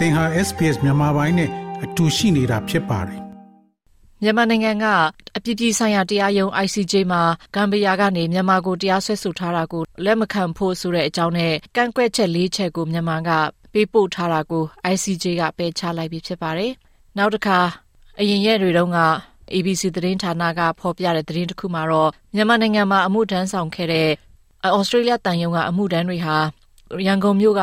သင်ဟာ SPS မြန်မာပိုင်းနဲ့အတူရှိနေတာဖြစ်ပါတယ်မြန်မာနိုင်ငံကအပြည်ပြည်ဆိုင်ရာတရားရုံး ICJ မှာဂမ်ဘီယာကနေမြန်မာကိုတရားစွဲဆိုထားတာကိုလက်မခံဖို့ဆိုတဲ့အကြောင်းနဲ့ကန့်ကွက်ချက်၄ချက်ကိုမြန်မာကပေးပို့ထားတာကို ICJ ကပယ်ချလိုက်ပြီးဖြစ်ပါတယ်။နောက်တစ်ခါအရင်ရက်တွေတုန်းက ABC သတင်းဌာနကဖော်ပြတဲ့သတင်းတစ်ခုမှာတော့မြန်မာနိုင်ငံမှာအမှုထမ်းဆောင်ခဲ့တဲ့ဩစတြေးလျတန်ယုံကအမှုထမ်းတွေဟာရန်ကုန်မြို့က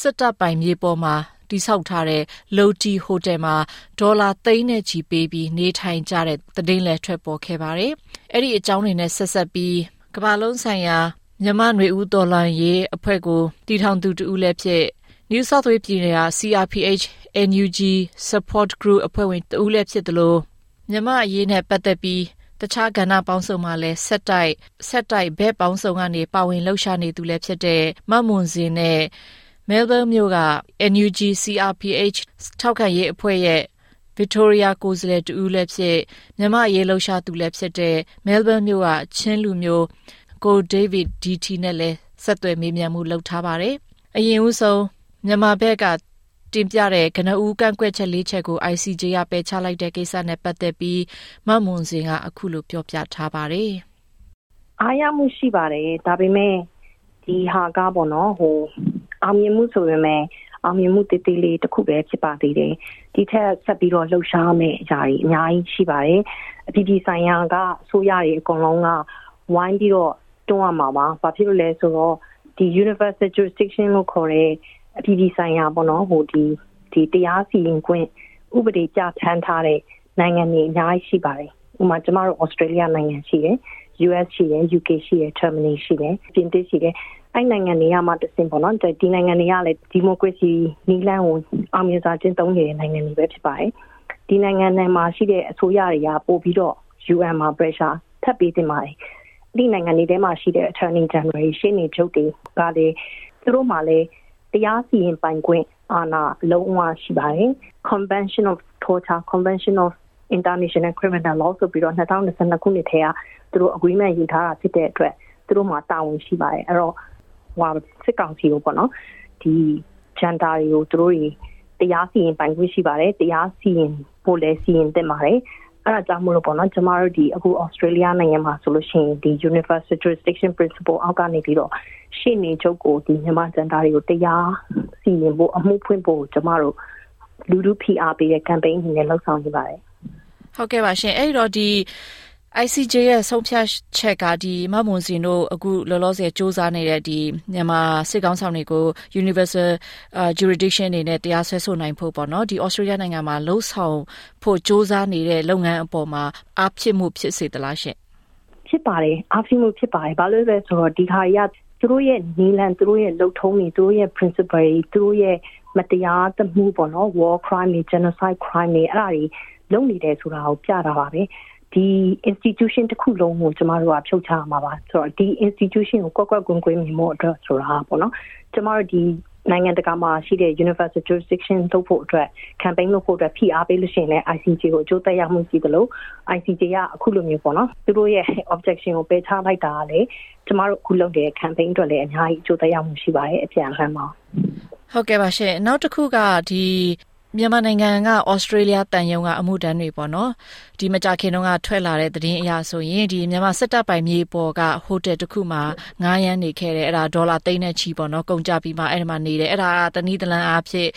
စစ်တပ်ပိုင်မြေပေါ်မှာ တိဆောက်ထားတဲ့ Loti Hotel မှာ ဒေါ်လာသိန်းနဲ့ချီပေးပြီး နေထိုင်ကြတဲ့သတင်းလည်း ထွက်ပေါ်ခဲ့ပါတယ်။အဲ့ဒီအကြောင်းတွေနဲ့ ဆက်ဆက်ပြီး ကမ္ဘာလုံးဆိုင်ရာ မြန်မာ့ຫນွေဦးတော်လှန်ရေးအဖွဲ့ကို တည်ထောင်သူတူဦးလည်းဖြစ် New South Wales ပြည်နယ်က CRPH NUG Support Group အဖွဲ့ဝင်တူဦးလည်းဖြစ်တယ်လို့မြန်မာအရေးနဲ့ပတ်သက်ပြီး တခြားကဏ္ဍပေါင်းစုံမှာလည်းဆက်တိုက်ဆက်တိုက် ဘက်ပေါင်းစုံကနေ ပါဝင်လှုပ်ရှားနေသူလည်းဖြစ်တဲ့ မမွန်စင်နဲ့ မဲလ်ဘန်းမြို့က NUG CRPH ထောက်ခံရေးအဖွဲ့ရဲ့ Victoria ကိုယ်စားလှယ်တူလည်းဖြစ်မြမအရေးလှုပ်ရှားသူလည်းဖြစ်တဲ့မဲလ်ဘန်းမြို့ကချင်းလူမျိုးကိုဒေးဗစ်ဒီတီနဲ့လည်းဆက်သွယ်မေးမြန်းမှုလုပ်ထားပါတယ်။အရင်ဦးဆုံးမြန်မာဘက်ကတင်ပြတဲ့ကနဦးကန့်ကွက်ချက်၄ချက်ကို ICJ ကပယ်ချလိုက်တဲ့ကိစ္စနဲ့ပတ်သက်ပြီးမမွန်စင်ကအခုလိုပြောပြထားပါတယ်။အားရမှုရှိပါတယ်ဒါပေမဲ့ဒီဟာကပေါ့နော်ဟို အောင်မြင်မှုဆိုပေမဲ့အောင်မြင်မှုတည်တည်လေးတစ်ခုပဲဖြစ်ပါသေးတယ်ဒီထက်ဆက်ပြီးတော့လှုပ်ရှားမယ့်အရာတွေအများကြီးရှိပါတယ်အပြည်ပြည်ဆိုင်ရာကအစိုးရတွေအကုန်လုံးကဝိုင်းပြီးတော့တွန်းရမှာပါဘာဖြစ်လို့လဲဆိုတော့ဒီ universal jurisdiction လို့ခေါ်တဲ့အပြည်ပြည်ဆိုင်ရာပေါ့နော်ဟိုဒီဒီတရားစီရင်ခွင့်ဥပဒေပြဋ္ဌာန်းထားတဲ့နိုင်ငံတွေအများကြီးရှိပါတယ်ဥပမာကျမတို့ Australia နိုင်ငံရှိတယ် US ရှိတယ် UK ရှိတယ် Germany ရှိတယ်ပြင်သစ်ရှိတယ် အဲ့နိုင်ငံတွေကမှတစင်ပေါ့နော်ဒီနိုင်ငံတွေကလည်းဒီမိုကရေစီနီးလန်းကိုအောင်မြင်စွာကျင့်သုံးနေတဲ့နိုင်ငံတွေပဲဖြစ်ပါတယ်ဒီနိုင်ငံတွေမှာရှိတဲ့အစိုးရတွေကပို့ပြီးတော့ UN မှာ pressure ထပ်ပေးတင်ပါတယ်ဒီနိုင်ငံတွေထဲမှာရှိတဲ့ attorney general ရှင်းနေချုပ်တွေကလည်းသူတို့မှလည်းတရားစီရင်ပိုင်ခွင့်အာဏာလုံးဝရှိပါတယ် Convention of Torture Convention of International Criminal Law ဆိုပြီးတော့2022ခုနှစ်ထဲကသူတို့ agreement ယူထားတာဖြစ်တဲ့အတွက်သူတို့မှာတာဝန်ရှိပါတယ်အဲ့တော့ ဟိုစစ်ကောင်စီကိုပေါ့နော်ဒီဂျန်တာတွေကိုသူတို့တွေတရားစီရင်ပိုင်ခွင့်ရှိပါတယ်တရားစီရင်ဖို့လည်းစီရင်တင်ပါတယ်အဲ့ဒါကြောင့်မလို့ပေါ့နော်ကျမတို့ဒီအခု Australia နိုင်ငံမှာဆိုလို့ရှိရင်ဒီ Universal Jurisdiction Principle အောက်ကနေပြီးတော့ရှေ့နေချုပ်ကိုဒီမြန်မာဂျန်တာတွေကိုတရားစီရင်ဖို့အမှုဖွင့်ဖို့ကျမတို့လူလူ PR ပေးတဲ့ campaign အနေနဲ့လှုပ်ဆောင်နေပါတယ်ဟုတ်ကဲ့ပါရှင်အဲ့တော့ဒီ ICJ ရဲ့ဆုံးဖြတ်ချက်ကဒီမမွန်စင်တို့အခုလောလောဆယ်စ조사နေတဲ့ဒီမြန်မာစစ်ကောင်းဆောင်တွေကို Universal Jurisdiction နေနဲ့တရားစွဲဆိုနိုင်ဖို့ပေါ့နော်ဒီ Australia နိုင်ငံမှာလှုပ်ဆောင်ဖို့စ조사နေတဲ့လုပ်ငန်းအပေါ်မှာအားဖြစ်မှုဖြစ်စေသလားရှင်ဖြစ်ပါတယ်အားဖြစ်မှုဖြစ်ပါတယ်ဘာလို့လဲဆိုတော့ဒီခါရသူတို့ရဲ့နီလန်သူတို့ရဲ့လုံထုံးတွေသူတို့ရဲ့ principle တွေသူတို့ရဲ့မတရားသမှုပေါ့နော် war crime တွေ genocide crime တွေအဲ့ဒါတွေလုပ်နေတယ်ဆိုတာကိုပြတာပါပဲ ဒီ institution တစ်ခုလုံးကိုကျမတို့ကဖြုတ်ချမှာပါဆိုတော့ဒီ institution ကိုကွက်ကွက်ကွင်းကွင်းမြင်ဖို့အတွက်ဆိုတာပေါ့နော်ကျမတို့ဒီနိုင်ငံတကာမှာရှိတဲ့ universal jurisdiction လုပ်ဖို့အတွက် campaign လုပ်ဖို့အတွက်ဖိအားပေးလို့ရှိရင်လည်း ICJ ကိုအကျိုးသက်ရောက်မှုရှိသလို ICJ ကအခုလိုမျိုးပေါ့နော်သူတို့ရဲ့ objection ကိုပယ်ချလိုက်တာကလည်းကျမတို့အခုလုပ်တဲ့ campaign အတွက်လည်းအများကြီးအကျိုးသက်ရောက်မှုရှိပါတယ်အပြန်အလှန်ပါဟုတ်ကဲ့ပါရှင်နောက်တစ်ခုကဒီ မြန်မာနိုင်ငံကဩစတြေးလျတန်ယုံကအမှုတန်းတွေပေါ့နော်ဒီမကြခင်တုန်းကထွက်လာတဲ့သတင်းအရဆိုရင်ဒီမြန်မာစစ်တပ်ပိုင်မြေပေါ်ကဟိုတယ်တစ်ခုမှာငားရမ်းနေခဲ့တယ်အဲ့ဒါဒေါ်လာသိန်းနဲ့ချီပေါ့နော်ကုန်ကြပြီးမှအဲ့ဒီမှာနေတယ်အဲ့ဒါတနည်းတလန်းအားဖြင့်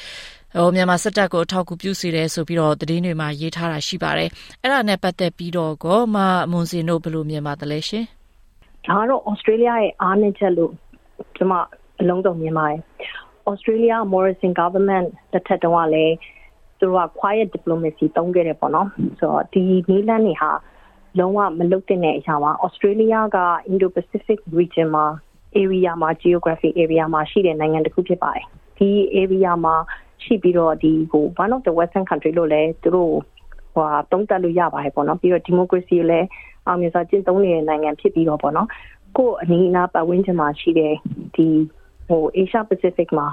ဟိုမြန်မာစစ်တပ်ကိုအထောက်အကူပြုစေတယ်ဆိုပြီးတော့သတင်းတွေမှာရေးထားတာရှိပါတယ်အဲ့ဒါနဲ့ပတ်သက်ပြီးတော့ကောမမွန်စင်တို့ဘယ်လိုမြင်ပါသလဲရှင်ဒါကတော့ဩစတြေးလျရဲ့အားနည်းချက်လို့ကျွန်မအလုံးစုံမြင်ပါတယ် Australia Morrison government တစ်ထက်တုန်းကလည်းသူတို့က quiet diplomacy တုံးခဲ့တယ်ပေါ့နော်ဆိုတော့ဒီနီလန်းတွေဟာလုံးဝမလုတ်တဲ့အရာပါ Australia က Indo-Pacific region မှာ area မှာ geographic area မှာရှိတဲ့နိုင်ငံတစ်ခုဖြစ်ပါတယ်ဒီ area မှာရှိပြီးတော့ဒီဟို one of the western country လို့လည်းသူတို့ဟိုတုံးတက်လို့ရပါတယ်ပေါ့နော်ပြီးတော့ democracy ကိုလည်းအောင်မြင်စွာကျင့်သုံးနေတဲ့နိုင်ငံဖြစ်ပြီးတော့ပေါ့နော်ကို့အနီးအနားပတ်ဝန်းကျင်မှာရှိတဲ့ဒီ ဟို Asia Pacific မှာ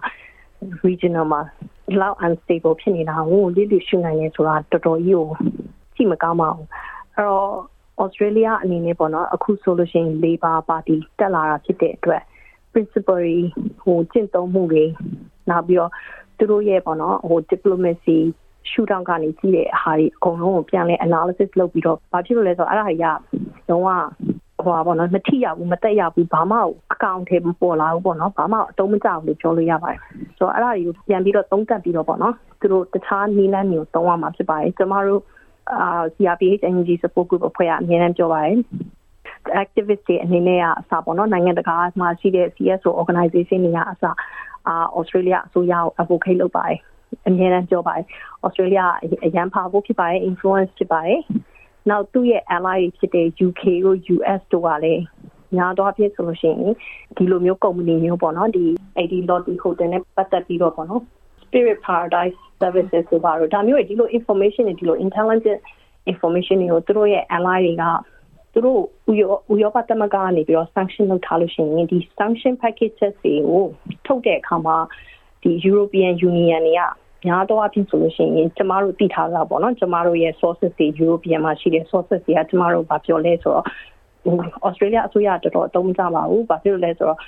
regional မှာလောက် unstable ဖြစ်နေတာကိုလိလိရှုနိုင်နေဆိုတာတော်တော်ကြီးကိုကြည့်မကောင်းပါဘူးအဲ့တော့ Australia အနေနဲ့ပေါ့နော်အခုဆိုလို့ရှိရင် Labor Party တက်လာတာဖြစ်တဲ့အတွက် principle ဟိုကျင့်သုံးမှုတွေနောက်ပြီးတော့သူတို့ရဲ့ပေါ့နော်ဟို diplomacy ရှူတောင်းကနေကြည့်တဲ့ဟာတွေအကုန်လုံးကိုပြန်လဲ analysis လုပ်ပြီးတော့ဘာဖြစ်လို့လဲဆိုတော့အဲ့ဒါကြီးကတော့ဟိုဟာပေါ့နော်မထိရဘူးမတက်ရဘူးဘာမှ အကောင့်ထဲမပေါ်လာဘူးပေါ့နော်ဘာမှအတုံးမကြောက်လို့ပြောလို့ရပါတယ်ဆိုတော့အဲ့ဒါကြီးကိုပြန်ပြီးတော့သုံးသပ်ပြီးတော့ပေါ့နော်သူတို့တခြားနီးလန်းမျိုးသုံးရမှာဖြစ်ပါတယ်ကျမတို့အာ CRPH Energy Support Group အဖွဲ့ကအမြဲတမ်းပြောပါတယ် activist တွေအနေနဲ့ကအစားပေါ့နော်နိုင်ငံတကာမှာရှိတဲ့ CSO organization တွေကအစားအာ Australia အစိုးရကို advocate လုပ်ပါတယ်အမြဲတမ်းပြောပါတယ် Australia အရန်ဖာဖို့ဖြစ်ပါတယ် influence ဖြစ်ပါတယ်နောက်သူ့ရဲ့ ally ဖြစ်တဲ့ UK တို့ US တို့ကလည်း ညာတော့ဖြစ်ဆိုလို့ရှိရင်ဒီလိုမျိုးကုမ္ပဏီမျိုးပေါ့နော်ဒီ AD Lottery Hotel နဲ့ပတ်သက်ပြီးတော့ပေါ့နော် Spirit Paradise Services ဆိုပါတော့ဒါမျိုးဒီလို information တွေဒီလို intelligent information တွေကိုသူတို့ရဲ့ ally တွေကသူတို့ဥရောပသမဂ္ဂကနေပြီးတော့ sanction လုပ်ထားလို့ရှိရင်ဒီ sanction packages တွေကိုထုတ်တဲ့အခါမှာဒီ European Union တွေကများတော့အဖြစ်ဆိုလို့ရှိရင်ကျမတို့သိထားတာပေါ့နော်ကျမတို့ရဲ့ sources တွေ European မှာရှိတဲ့ sources တွေကကျမတို့ဗာပြောလဲဆိုတော့ Australia အစိုးရတော်တော်အသုံးမကျပါဘူးဘာဖြစ်လို့လဲဆိုတော့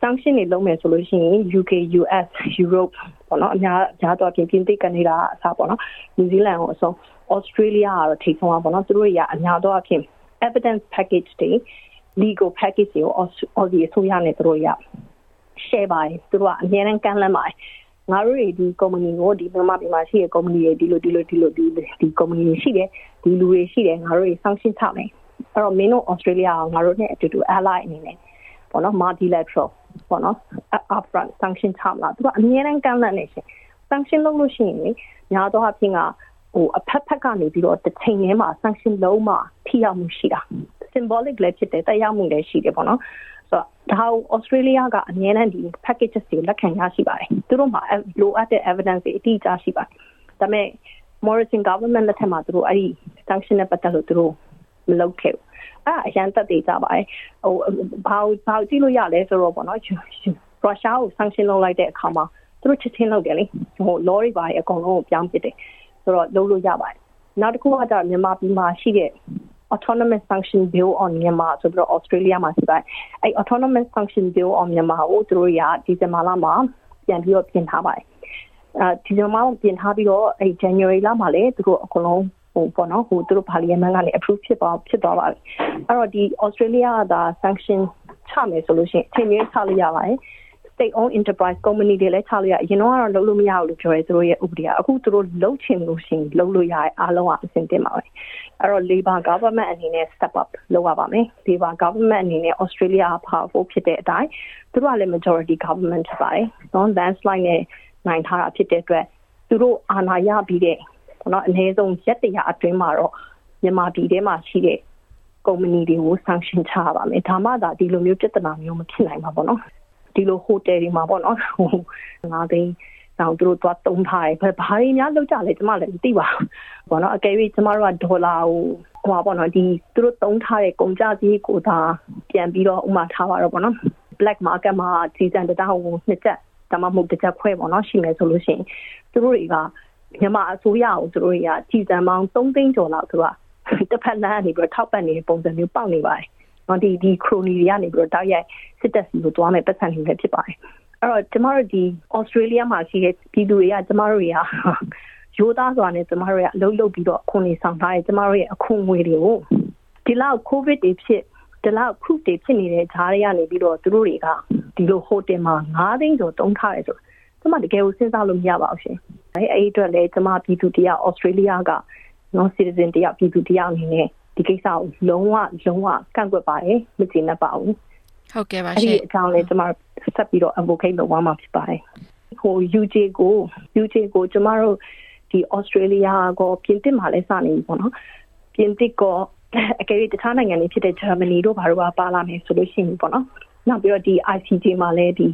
sanction တွေလုံးမယ်ဆိုလို့ရှိရင် UK US Europe ပေါ့နော်အများအများတော့ပြင်ပြင်သိကနေဒါအစားပေါ့နော် New Zealand ကိုအဆုံး Australia ကတော့ထိဆုံးပါပေါ့နော်သူတို့တွေကအများတော့အဖြစ် evidence package တွေ legal package တွေကို Aussie အစိုးရနဲ့သူတို့ရ share ပါတယ်သူတို့ကအများနဲ့ကမ်းလှမ်းပါတယ်ငါတို့တွေဒီ company ကိုဒီမြန်မာပြည်မှာရှိတဲ့ company တွေဒီလိုဒီလိုဒီလိုဒီဒီ company တွေရှိတယ်ဒီလူတွေရှိတယ်ငါတို့တွေ sanction ချမယ် အဲ့တော့မင်းတို့ Australia ကငါတို့နဲ့အတူတူ ally အနေနဲ့ပေါ့နော် multilateral ပေါ့နော် upfront sanction ချမလားသူကအများနဲ့ကမ်းလှမ်းနေရှင် sanction လုပ်လို့ရှိရင်ညာတော့အဖြစ်ကဟိုအဖက်ဖက်ကနေပြီးတော့တစ်ချိန်ထဲမှာ sanction လုံးမှထိရောက်မှုရှိတာ symbolic လည်းဖြစ်တယ်တရားမှုလည်းရှိတယ်ပေါ့နော်ဆိုတော့ဒါကို Australia ကအများနဲ့ဒီ packages တွေလက်ခံရရှိပါတယ်သူတို့မှာလိုအပ်တဲ့ evidence တွေအတိအကျရှိပါတယ်ဒါပေမဲ့ Morrison government လက်ထက်မှာသူတို့အဲ့ဒီ sanction နဲ့ပတ်သက်လို့သူတို့ မလုပ်ခဲ့ဘူးအဲ့အရန်သက်သေးကြပါတယ်ဟိုဘာဘာကြည့်လို့ရလဲဆိုတော့ပေါ့နော်ရုရှားကို sanction လုပ်လိုက်တဲ့အခါမှာသူတို့ချက်ချင်းလုပ်တယ်လေဟို law တွေပါအကုန်လုံးကိုပြောင်းပစ်တယ်ဆိုတော့လုပ်လို့ရပါတယ်နောက်တစ်ခုကကျတော့မြန်မာပြည်မှာရှိတဲ့ autonomous function bill on Myanmar ဆိုပြီးတော့ Australia မှာရှိပါတယ်အဲ autonomous function bill on Myanmar ကိုသူတို့ရဒီဇင်ဘာလမှာပြန်ပြီးတော့ပြင်ထားပါတယ်အဲဒီဇင်ဘာလပြင်ထားပြီးတော့အဲ January လမှာလည်းသူတို့အကုန်လုံး ဟိုပေါ့နော်ဟိုသူတို့ parliament ကနေ approve ဖြစ်သွားဖြစ်သွားပါပြီအဲ့တော့ဒီ Australia ကဒါ sanction ချမယ်ဆိုလို့ရှိရင်အချိန်ကြီးချလို့ရပါတယ် state owned enterprise company တွေလည်းချလို့ရအရင်တော့ကတော့လုပ်လို့မရဘူးလို့ပြောရဲသူတို့ရဲ့ဥပဒေကအခုသူတို့လုပ်ချင်လို့ရှိရင်လုပ်လို့ရအားလုံးကအဆင်တင်ပါပဲအဲ့တော့ labor government အနေနဲ့ step up လုပ်ရပါမယ် labor government အနေနဲ့ Australia powerful ဖြစ်တဲ့အတိုင်းသူတို့ကလည်း majority government ဖြစ်ပါတယ်နော် landslide နဲ့နိုင်ထားတာဖြစ်တဲ့အတွက်သူတို့အာဏာရပြီးတဲ့ ပေါ့နော်အနည်းဆုံးရက်တရာအတွင်းမှာတော့မြန်မာပြည်ထဲမှာရှိတဲ့ကုမ္ပဏီတွေကို sanction ချရပါမယ်ဒါမှသာဒီလိုမျိုးပြဿနာမျိုးမဖြစ်နိုင်ပါဘောနော်ဒီလိုဟိုတယ်တွေမှာပေါ့နော်ဟိုငါးသိန်းတော့သူတို့သွားတုံးထားတယ်ဘာဘာတွေများလောက်ကြလဲကျမလည်းမသိပါဘူးပေါ့နော်အကယ်၍ကျမတို့ကဒေါ်လာကိုဟိုပါပေါ့နော်ဒီသူတို့တုံးထားတဲ့ကုန်ကြစည်ကိုသာပြန်ပြီးတော့ဥမာထားပါတော့ပေါ့နော် black market မှာစီဇန်တတောင်းကိုနှစ်ချက်ဒါမှမဟုတ်တစ်ချက်ခွဲပေါ့နော်ရှိမယ်ဆိုလို့ရှိရင်သူတို့တွေက မြန်မာအစိုးရကိုသူတို့တွေကကြည်စံပေါင်း3သိန်းကျော်လောက်သူကတစ်ဖက်လမ်းကနေပြီးတော့ထောက်ပံ့နေတဲ့ပုံစံမျိုးပေါက်နေပါတယ်။နော်ဒီဒီခရိုနီတွေကနေပြီးတော့တောက်ရိုက်စစ်တပ်စီကိုတွားမဲ့ပတ်စံတွေလည်းဖြစ်ပါတယ်။အဲ့တော့ကျမတို့ဒီဩစတြေးလျမှာရှိတဲ့ပြည်သူတွေကကျမတို့တွေကရိုးသားစွာနဲ့ကျမတို့ကအလုပ်လုပ်ပြီးတော့အခွန်တွေဆောင်ထားတယ်ကျမတို့ရဲ့အခွန်ငွေတွေကိုဒီလောက်ကိုဗစ်တွေဖြစ်ဒီလောက်ခုတွေဖြစ်နေတဲ့ဂျားတွေကနေပြီးတော့သူတို့တွေကဒီလိုဟိုတယ်မှာ9သိန်းကျော်တုံးထားတယ်ဆိုတော့ကျမတကယ်ကိုစဉ်းစားလို့မရပါဘူးရှင်။ အဲအဲ့အတွက်လည်းကျမပြည်သူတရားဩစတြေးလျက non citizen တရားပြည်သူတရားအနေနဲ့ဒီကိစ္စကိုလုံးဝလုံးဝကန့်ကွက်ပါတယ်မကျေနပ်ပါဘူး။ဟုတ်ကဲ့ပါရှင်။အဲ့ဒီအကြောင်းလေးကျမဆက်ပြီးတော့ advocate လုပ်သွားမှာဖြစ်ပါတယ်။ဟို UJ ကို UJ ကိုကျမတို့ဒီ Australia ကိုပြင်သစ်မှာလည်းစနေပြီပေါ့နော်။ပြင်သစ်ကအကယ်၍တခြားနိုင်ငံတွေဖြစ်တဲ့ Germany တို့ဘာလို့ပါလာမယ်ဆိုလို့ရှိရင်ပေါ့နော်။နောက်ပြီးတော့ဒီ ICJ မှာလည်းဒီ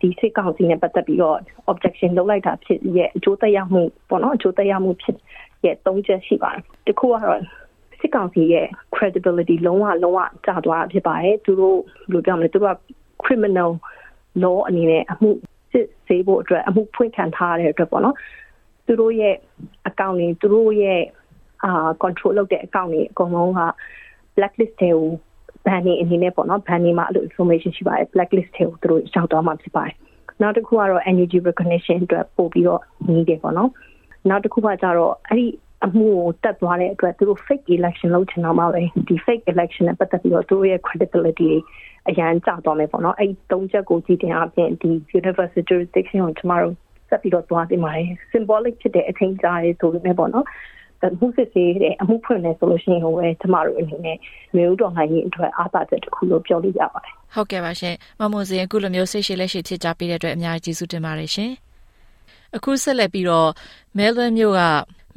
ဒီစစ်ကောင်စီနဲ့ပတ်သက်ပြီးတော့ objection လုပ်လိုက်တာဖြစ်ရဲ့အကျိုးသက်ရောက်မှုပေါ့နော်အကျိုးသက်ရောက်မှုဖြစ်ရဲ့သုံးချက်ရှိပါတယ်တခုကတော့စစ်ကောင်စီရဲ့ credibility လုံးဝလုံးဝကျသွားတာဖြစ်ပါတယ်သူတို့ဘယ်လိုပြောမလဲသူတို့က criminal law အနေနဲ့အမှုစစ်ဆေးဖို့အတွက်အမှုဖွင့်ခံထားရတဲ့အတွက်ပေါ့နော်သူတို့ရဲ့အကောင့်တွေသူတို့ရဲ့အာ control လုပ်တဲ့အကောင့်တွေအကုန်လုံးက blacklist တွေကို ban နေအနေနဲ့ပေါ့နော် ban နေမှာအဲ့လို information ရှိပါတယ် blacklist တွေကိုသူတို့ရှောက်သွားမှာဖြစ်ပါတယ်နောက်တစ်ခုကတော့ energy recognition အတွက်ပို့ပြီးတော့နေတယ်ပေါ့နော်နောက်တစ်ခုကကြတော့အဲ့ဒီအမှုကိုတက်သွားတဲ့အတွက်သူတို့ fake election လုပ်ချင်တော့မှပဲဒီ fake election နဲ့ပတ်သက်ပြီးတော့သူတို့ရဲ့ credibility အရန်ကျသွားမယ်ပေါ့နော်အဲ့သုံးချက်ကိုကြည့်တင်အပြင်ဒီ universal jurisdiction ကိုကျမတို့ဆက်ပြီးတော့သွားသိပါတယ် symbolic ဖြစ်တဲ့အထင်ကြားရေးဆိုပေမဲ့ပေါ့နော် မှုစစ်ဆေးတဲ့အမှုဖွင့်နေဆိုလို့ရှိရင်ဟိုပဲကျမတို့အနေနဲ့မျိုးတော်နိုင်ရင်အတွက်အားသာချက်တစ်ခုလို့ပြောလို့ရပါတယ်ဟုတ်ကဲ့ပါရှင်မမွန်စင်အခုလိုမျိုးစိတ်ရှိလက်ရှိဖြစ်ကြပေးတဲ့အတွက်အများကြီးကျေးဇူးတင်ပါတယ်ရှင်အခုဆက်လက်ပြီးတော့ Melbourne မြို့က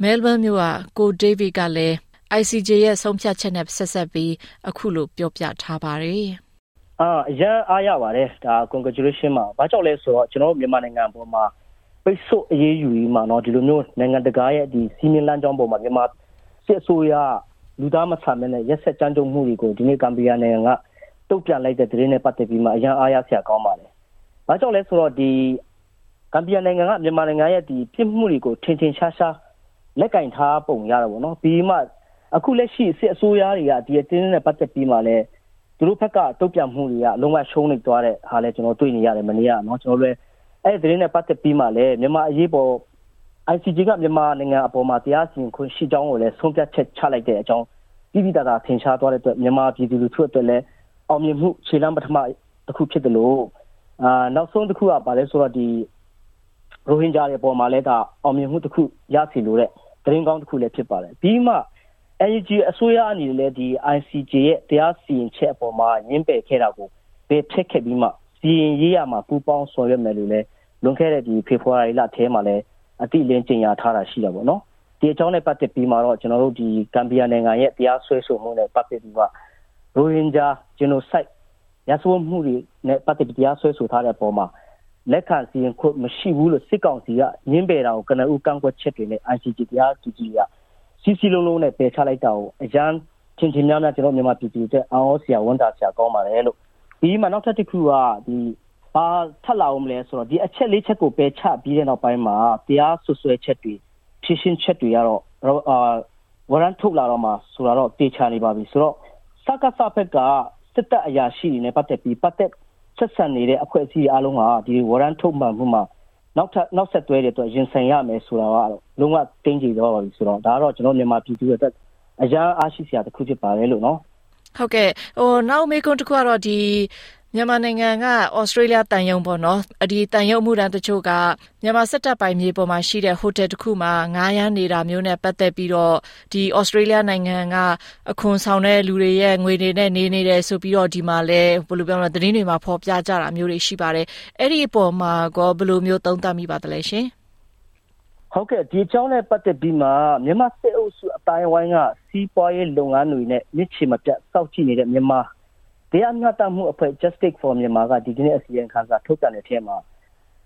Melbourne မြို့ကကို David ကလည်း ICJ ရဲ့ဆုံးဖြတ်ချက်နဲ့ဆက်ဆက်ပြီးအခုလိုပြောပြထားပါတယ်အာအရန်အားရပါတယ်ဒါ congratulation မှာဘာကြောင့်လဲဆိုတော့ကျွန်တော်တို့မြန်မာနိုင်ငံပေါ်မှာ ပိတ်ဆို့အရေးယူပြီးမှနော်ဒီလိုမျိုးနိုင်ငံတကာရဲ့ဒီစီမင်းလမ်းကြောင်းပေါ်မှာမြန်မာစစ်အစိုးရလူသားမဆန်တဲ့ရက်ဆက်ကြမ်းကြုတ်မှုတွေကိုဒီနေ့ကမ်ဘီယာနိုင်ငံကတုတ်ပြန်လိုက်တဲ့သတင်းနဲ့ပတ်သက်ပြီးမှအရန်အားရစရာကောင်းပါတယ်။ဘာကြောင့်လဲဆိုတော့ဒီကမ်ဘီယာနိုင်ငံကမြန်မာနိုင်ငံရဲ့ဒီပြစ်မှုတွေကိုထင်ထင်ရှားရှားလက်ကင်ထားပုံရတာပေါ့နော်။ပြီးမှအခုလက်ရှိစစ်အစိုးရတွေကဒီအတင်းနဲ့ပတ်သက်ပြီးမှလည်းသူတို့ဘက်ကတုတ်ပြန်မှုတွေကလုံးဝရှုံးနေသွားတဲ့ဟာလဲကျွန်တော်တွေ့နေရတယ်မနေ့ကနော်ကျွန်တော်လည်း အဲ့ဒီသတင်းနဲ့ပတ်သက်ပြီးမှလည်းမြန်မာအရေးပေါ် ICJ ကမြန်မာနိုင်ငံအပေါ်မှာတရားစီရင်ခွင့်ရှိကြောင်းကိုလည်းဆုံးဖြတ်ချက်ချလိုက်တဲ့အကြောင်းပြည်ပြည်သားသားထင်ရှားသွားတဲ့အတွက်မြန်မာပြည်သူလူထုအတွက်လည်းအောင်မြင်မှုခြေလှမ်းပထမတစ်ခုဖြစ်တယ်လို့အာနောက်ဆုံးတစ်ခုကပါလဲဆိုတော့ဒီရိုဟင်ဂျာတွေအပေါ်မှာလည်းဒါအောင်မြင်မှုတစ်ခုရစီလို့တဲ့သတင်းကောင်းတစ်ခုလည်းဖြစ်ပါတယ်ပြီးမှ NUG အစိုးရအနေနဲ့လည်းဒီ ICJ ရဲ့တရားစီရင်ချက်အပေါ်မှာညှင်းပယ်ခဲ့တာကိုဘယ်ဖြစ်ခဲ့ပြီးမှ စီရင်ရေးရမှာပူပေါင်းဆောင်ရွက်မယ်လို့လည်းလွန်ခဲ့တဲ့ဒီဖေဖော်ဝါရီလထဲမှာလည်းအတိလင်းကျင်ညာထားတာရှိတာပေါ့နော်ဒီအကြောင်းနဲ့ပတ်သက်ပြီးမှတော့ကျွန်တော်တို့ဒီကမ်ဘီယာနိုင်ငံရဲ့တရားစွဲဆိုမှုနဲ့ပတ်သက်ပြီးမှရိုဟင်ဂျာဂျီနိုဆိုက်ရစဝမှုတွေနဲ့ပတ်သက်ပြီးတရားစွဲဆိုထားတဲ့ပုံမှာလက်ခံစီရင်ခွင့်မရှိဘူးလို့စစ်ကောင်စီကညှင်းပယ်တာကိုကနဦးကန့်ကွက်ချက်တွေနဲ့ ICJ တရားသူကြီးကစီစီလုံးလုံးနဲ့ပယ်ချလိုက်တာကိုအရန်ချင်းချင်းများများကျွန်တော်မြန်မာပြည်သူတွေအော်စရာဝန်တာစရာကောင်းပါတယ်လို့ ဒီမှာနောက်ထပ်တစ်ခုကဒီဘာထပ်လာအောင်မလဲဆိုတော့ဒီအချက်လေးချက်ကိုပယ်ချပြီးတဲ့နောက်ပိုင်းမှာတရားဆွဆွဲချက်တွေဖြည့်ရှင်းချက်တွေကတော့အာဝရန်ထုတ်လာတော့မှဆိုတော့တေချာနေပါပြီဆိုတော့စကစဖက်ကစစ်တပ်အရာရှိတွေနဲ့ပတ်သက်ပြီးပတ်သက်ဆက်ဆံနေတဲ့အဖွဲ့အစည်းအားလုံးကဒီဝရန်ထုတ်မှမှုမှာနောက်ထပ်နောက်ဆက်တွဲတဲ့အတွက်ရင်ဆိုင်ရမယ်ဆိုတာကတော့လုံးဝတင်းကြပ်တော့ပါပြီဆိုတော့ဒါကတော့ကျွန်တော်မြန်မာပြည်သူတွေအတွက်အရာအားရှိစရာတစ်ခုဖြစ်ပါတယ်လို့နော် ဟုတ်ကဲ့ဟိုနောက်မေကွန်တခုကတော့ဒီမြန်မာနိုင်ငံကဩစတြေးလျတန်ယုံပေါ့နော်အဒီတန်ယုံမှုတန်းတချို့ကမြန်မာစစ်တပ်ပိုင်မြေပေါ်မှာရှိတဲ့ဟိုတယ်တစ်ခုမှာငားရမ်းနေတာမျိုးနဲ့ပတ်သက်ပြီးတော့ဒီဩစတြေးလျနိုင်ငံကအခွန်ဆောင်တဲ့လူတွေရဲ့ငွေတွေနဲ့နေနေတယ်ဆိုပြီးတော့ဒီမှာလဲဘယ်လိုပြောမလဲသတင်းတွေမှာဖော်ပြကြတာမျိုးတွေရှိပါတယ်အဲ့ဒီအပေါ်မှာကောဘယ်လိုမျိုးသုံးသပ်မိပါသလဲရှင် ဟုတ်ကဲ့ဒီအကြောင်းနဲ့ပတ်သက်ပြီးမှမြန်မာစစ်အုပ်စုအတိုင်းဝိုင်းကစီးပွားရေးလုပ်ငန်းတွေနဲ့မြစ်ချေမပြတ်စောက်ကြည့်နေတဲ့မြန်မာတရားမျှတမှုအဖွဲ့ Justice for Myanmar ကဒီကနေ့အစီရင်ခံစာထုတ်ပြန်တဲ့အထက်မှာ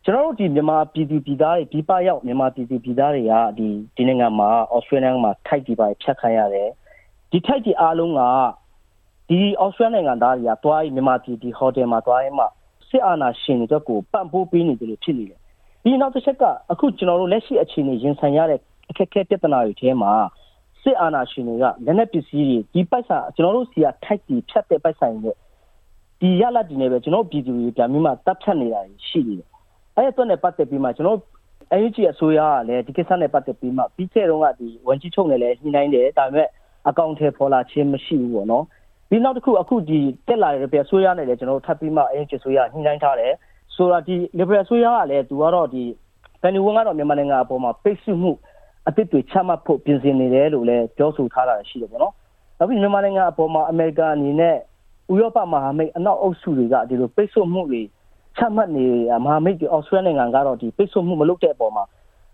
ကျွန်တော်တို့ဒီမြန်မာပြည်သူပြည်သားတွေဒီပရောက်မြန်မာပြည်သူပြည်သားတွေကဒီဒီနိုင်ငံမှာ Australia မှာထိုက်ဒီပါဖြတ်ခံရတယ်ဒီထိုက်ဒီအားလုံးကဒီ Australia နိုင်ငံသားတွေကတွားပြီးမြန်မာပြည်ဒီဟိုတယ်မှာတွားရင်မှစစ်အာဏာရှင်တွေအတွက်ကိုပံ့ပိုးပေးနေတယ်လို့ဖြစ်နေတယ် ဒီနောက်တစ်ချက်ကအခုကျွန်တော်တို့လက်ရှိအခြေအနေရင်ဆိုင်ရတဲ့အခက်အခဲပြဿနာတွေထဲမှာစစ်အာဏာရှင်တွေကလက်နက်ပစ္စည်းတွေဒီပိုက်ဆံကျွန်တော်တို့စီကထိုက်တီဖြတ်တဲ့ပိုက်ဆံတွေဒီရလာဒီနေပဲကျွန်တော်ပြည်သူတွေပြန်ပြီးမှတပ်ဖြတ်နေတာရှိနေတယ်အဲ့ဒါနဲ့ပတ်သက်ပြီးမှကျွန်တော် NUG အစိုးရကလည်းဒီကိစ္စနဲ့ပတ်သက်ပြီးမှပြီးခဲ့တော့ကဒီဝန်ကြီးချုပ်နဲ့လည်းညှိနှိုင်းတယ်ဒါပေမဲ့အကောင့်ထဲပေါ်လာခြင်းမရှိဘူးပေါ့နော်ဒီနောက်တစ်ခုအခုဒီတက်လာတဲ့ပြအစိုးရနဲ့လည်းကျွန်တော်ထပ်ပြီးမှ NUG အစိုးရညှိနှိုင်းထားတယ် ဆိုတာဒီ liberal အစိုးရကလည်းသူကတော့ဒီဘယ်နေဝန်ကတော့မြန်မာနိုင်ငံအပေါ်မှာပိတ်ဆို့မှုအသစ်တွေချမှတ်ဖို့ပြင်ဆင်နေတယ်လို့လည်းပြောဆိုထားတာရှိတယ်ပေါ့နော်။နောက်ပြီးမြန်မာနိုင်ငံအပေါ်မှာအမေရိကန်အနေနဲ့ဥရောပမဟာမိတ်အနောက်အုပ်စုတွေကဒီလိုပိတ်ဆို့မှုတွေချမှတ်နေမဟာမိတ်တွေအော်စတြေးလျနိုင်ငံကတော့ဒီပိတ်ဆို့မှုမလုပ်တဲ့အပေါ်မှာ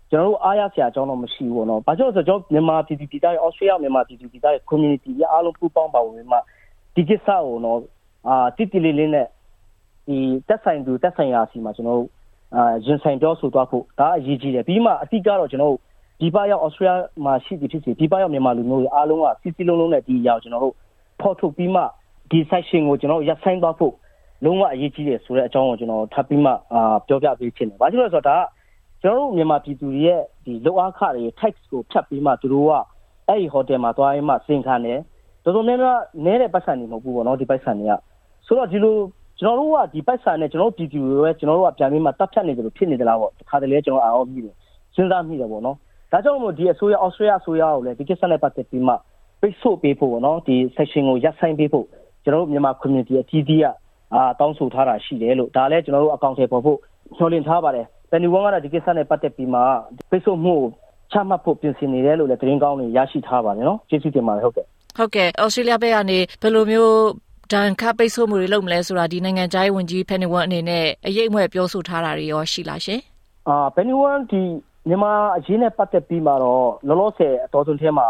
ကျွန်တော်တို့အားရစရာအကြောင်းတော့မရှိဘူးပေါ့နော်။ဘာကြောင့်လဲဆိုတော့မြန်မာပြည်သူပြည်သားတွေအော်စတြေးလျမြန်မာပြည်သူပြည်သားတွေ community ရအားလုံးပူးပေါင်းပါဝင်မှဒီကိစ္စကိုတော့အာတိတိလေးလေးနဲ့ ဒီတက်ဆိုင်သူတက်ဆိုင်ရာစီမှာကျွန်တော်တို့အာရင်ဆိုင်ပြောဆိုသွားဖို့ဒါအရေးကြီးတယ်ပြီးမှအတိအကျတော့ကျွန်တော်တို့ဒီပရောက်ဩစတြေးလျမှာရှိသည်ဖြစ်စေဒီပရောက်မြန်မာလူမျိုးတွေအားလုံးကစီစီလုံးလုံးနဲ့ဒီအရာကိုကျွန်တော်တို့ဖော်ထုတ်ပြီးမှဒီ section ကိုကျွန်တော်ရပ်ဆိုင်းသွားဖို့လုံးဝအရေးကြီးတယ်ဆိုတဲ့အကြောင်းကိုကျွန်တော်ထပ်ပြီးမှအာပြောပြပေးချင်တယ်။ဘာလို့လဲဆိုတော့ဒါကကျွန်တော်တို့မြန်မာပြည်သူတွေရဲ့ဒီလောက်အားခတွေ tax ကိုဖြတ်ပြီးမှသူတို့ကအဲ့ဒီ hotel မှာသွားရင်မှစင်ခံတယ်။တော်တော်များများနဲတဲ့ပတ်စံနေမဟုတ်ဘူးပေါ့နော်ဒီပတ်စံတွေကဆိုတော့ဒီလို ကျွန်တော်တို့ကဒီပိုက်ဆံနဲ့ကျွန်တော်တို့ပြည်သူတွေပဲကျွန်တော်တို့ကပြန်ပြီးမှတပ်ဖြတ်နေတယ်လို့ဖြစ်နေသလားပေါ့တခါတလေကျွန်တော်အော်မိတယ်စဉ်းစားမိတယ်ပေါ့နော်ဒါကြောင့်မို့ဒီအစိုးရဩစတြေးလျအစိုးရကိုလည်းဒီကိစ္စနဲ့ပတ်သက်ပြီးမှပိတ်ဆို့ပေးဖို့ပေါ့နော်ဒီ section ကိုရပ်ဆိုင်ပေးဖို့ကျွန်တော်တို့မြန်မာ community အကြီးကြီးကအာတောင်းဆိုထားတာရှိတယ်လို့ဒါလည်းကျွန်တော်တို့အကောင့်ထဲပေါ်ဖို့ညှော်လင့်ထားပါတယ်ပန်နီဝန်ကတော့ဒီကိစ္စနဲ့ပတ်သက်ပြီးမှပိတ်ဆို့မှုချမှတ်ဖို့ပြင်ဆင်နေတယ်လို့လည်းသတင်းကောင်းတွေရရှိထားပါတယ်နော်ကျေးဇူးတင်ပါတယ်ဟုတ်ကဲ့ဟုတ်ကဲ့ဩစတြေးလျဘက်ကနေဘယ်လိုမျိုး ဒဏ်ခတ်ပိတ်ဆို့မှုတွေလုပ်မလဲဆိုတာဒီနိုင်ငံခြားရေးဝန်ကြီးဖက်နီဝန်အနေနဲ့အရေးအမွဲပြောဆိုထားတာတွေရောရှိလားရှင်။အာဖက်နီဝန်ဒီမြန်မာအရေးနဲ့ပတ်သက်ပြီးမှတော့လောလောဆယ်အတော်ဆုံးထဲမှာ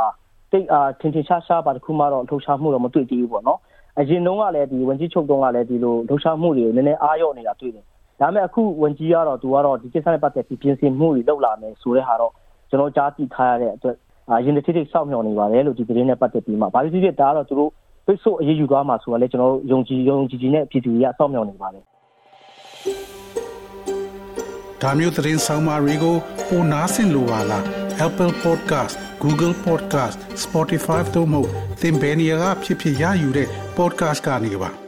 တိတ်အာထင်ထင်ရှားရှားပါတခုမှတော့လှုပ်ရှားမှုတော့မတွေ့သေးဘူးပေါ့နော်။အရင်တုန်းကလည်းဒီဝန်ကြီးချုပ်တုန်းကလည်းဒီလိုလှုပ်ရှားမှုတွေကိုနည်းနည်းအားရော့နေတာတွေ့တယ်။ဒါပေမဲ့အခုဝန်ကြီးကတော့သူကတော့ဒီကိစ္စနဲ့ပတ်သက်ပြီးပြင်ဆင်မှုတွေလုပ်လာမယ်ဆိုတဲ့ဟာတော့ကျွန်တော်ကြားသိထားရတဲ့အတွက်အာရင်တစ်ထိထိစောင့်မျှော်နေပါတယ်လို့ဒီသတင်းနဲ့ပတ်သက်ပြီးမှဘာလို့ဖြစ်ဖြစ်ဒါကတော့သူတို့ ပိတ်ဆို့အရေးယူသွားမှာဆိုတာလည်းကျွန်တော်တို့ယုံကြည်ယုံကြည်ကြည်နဲ့ပြည်သူတွေကစောင့်မျှော်နေပါတယ်ဒါမျိုးသတင်းဆောင်မာရီကိုပိုနားဆင်လိုပါလား Apple Podcast Google Podcast Spotify တို့မှာသင်ပင်ရာဖြစ်ဖြစ်ရယူတဲ့ podcast ကနေပါ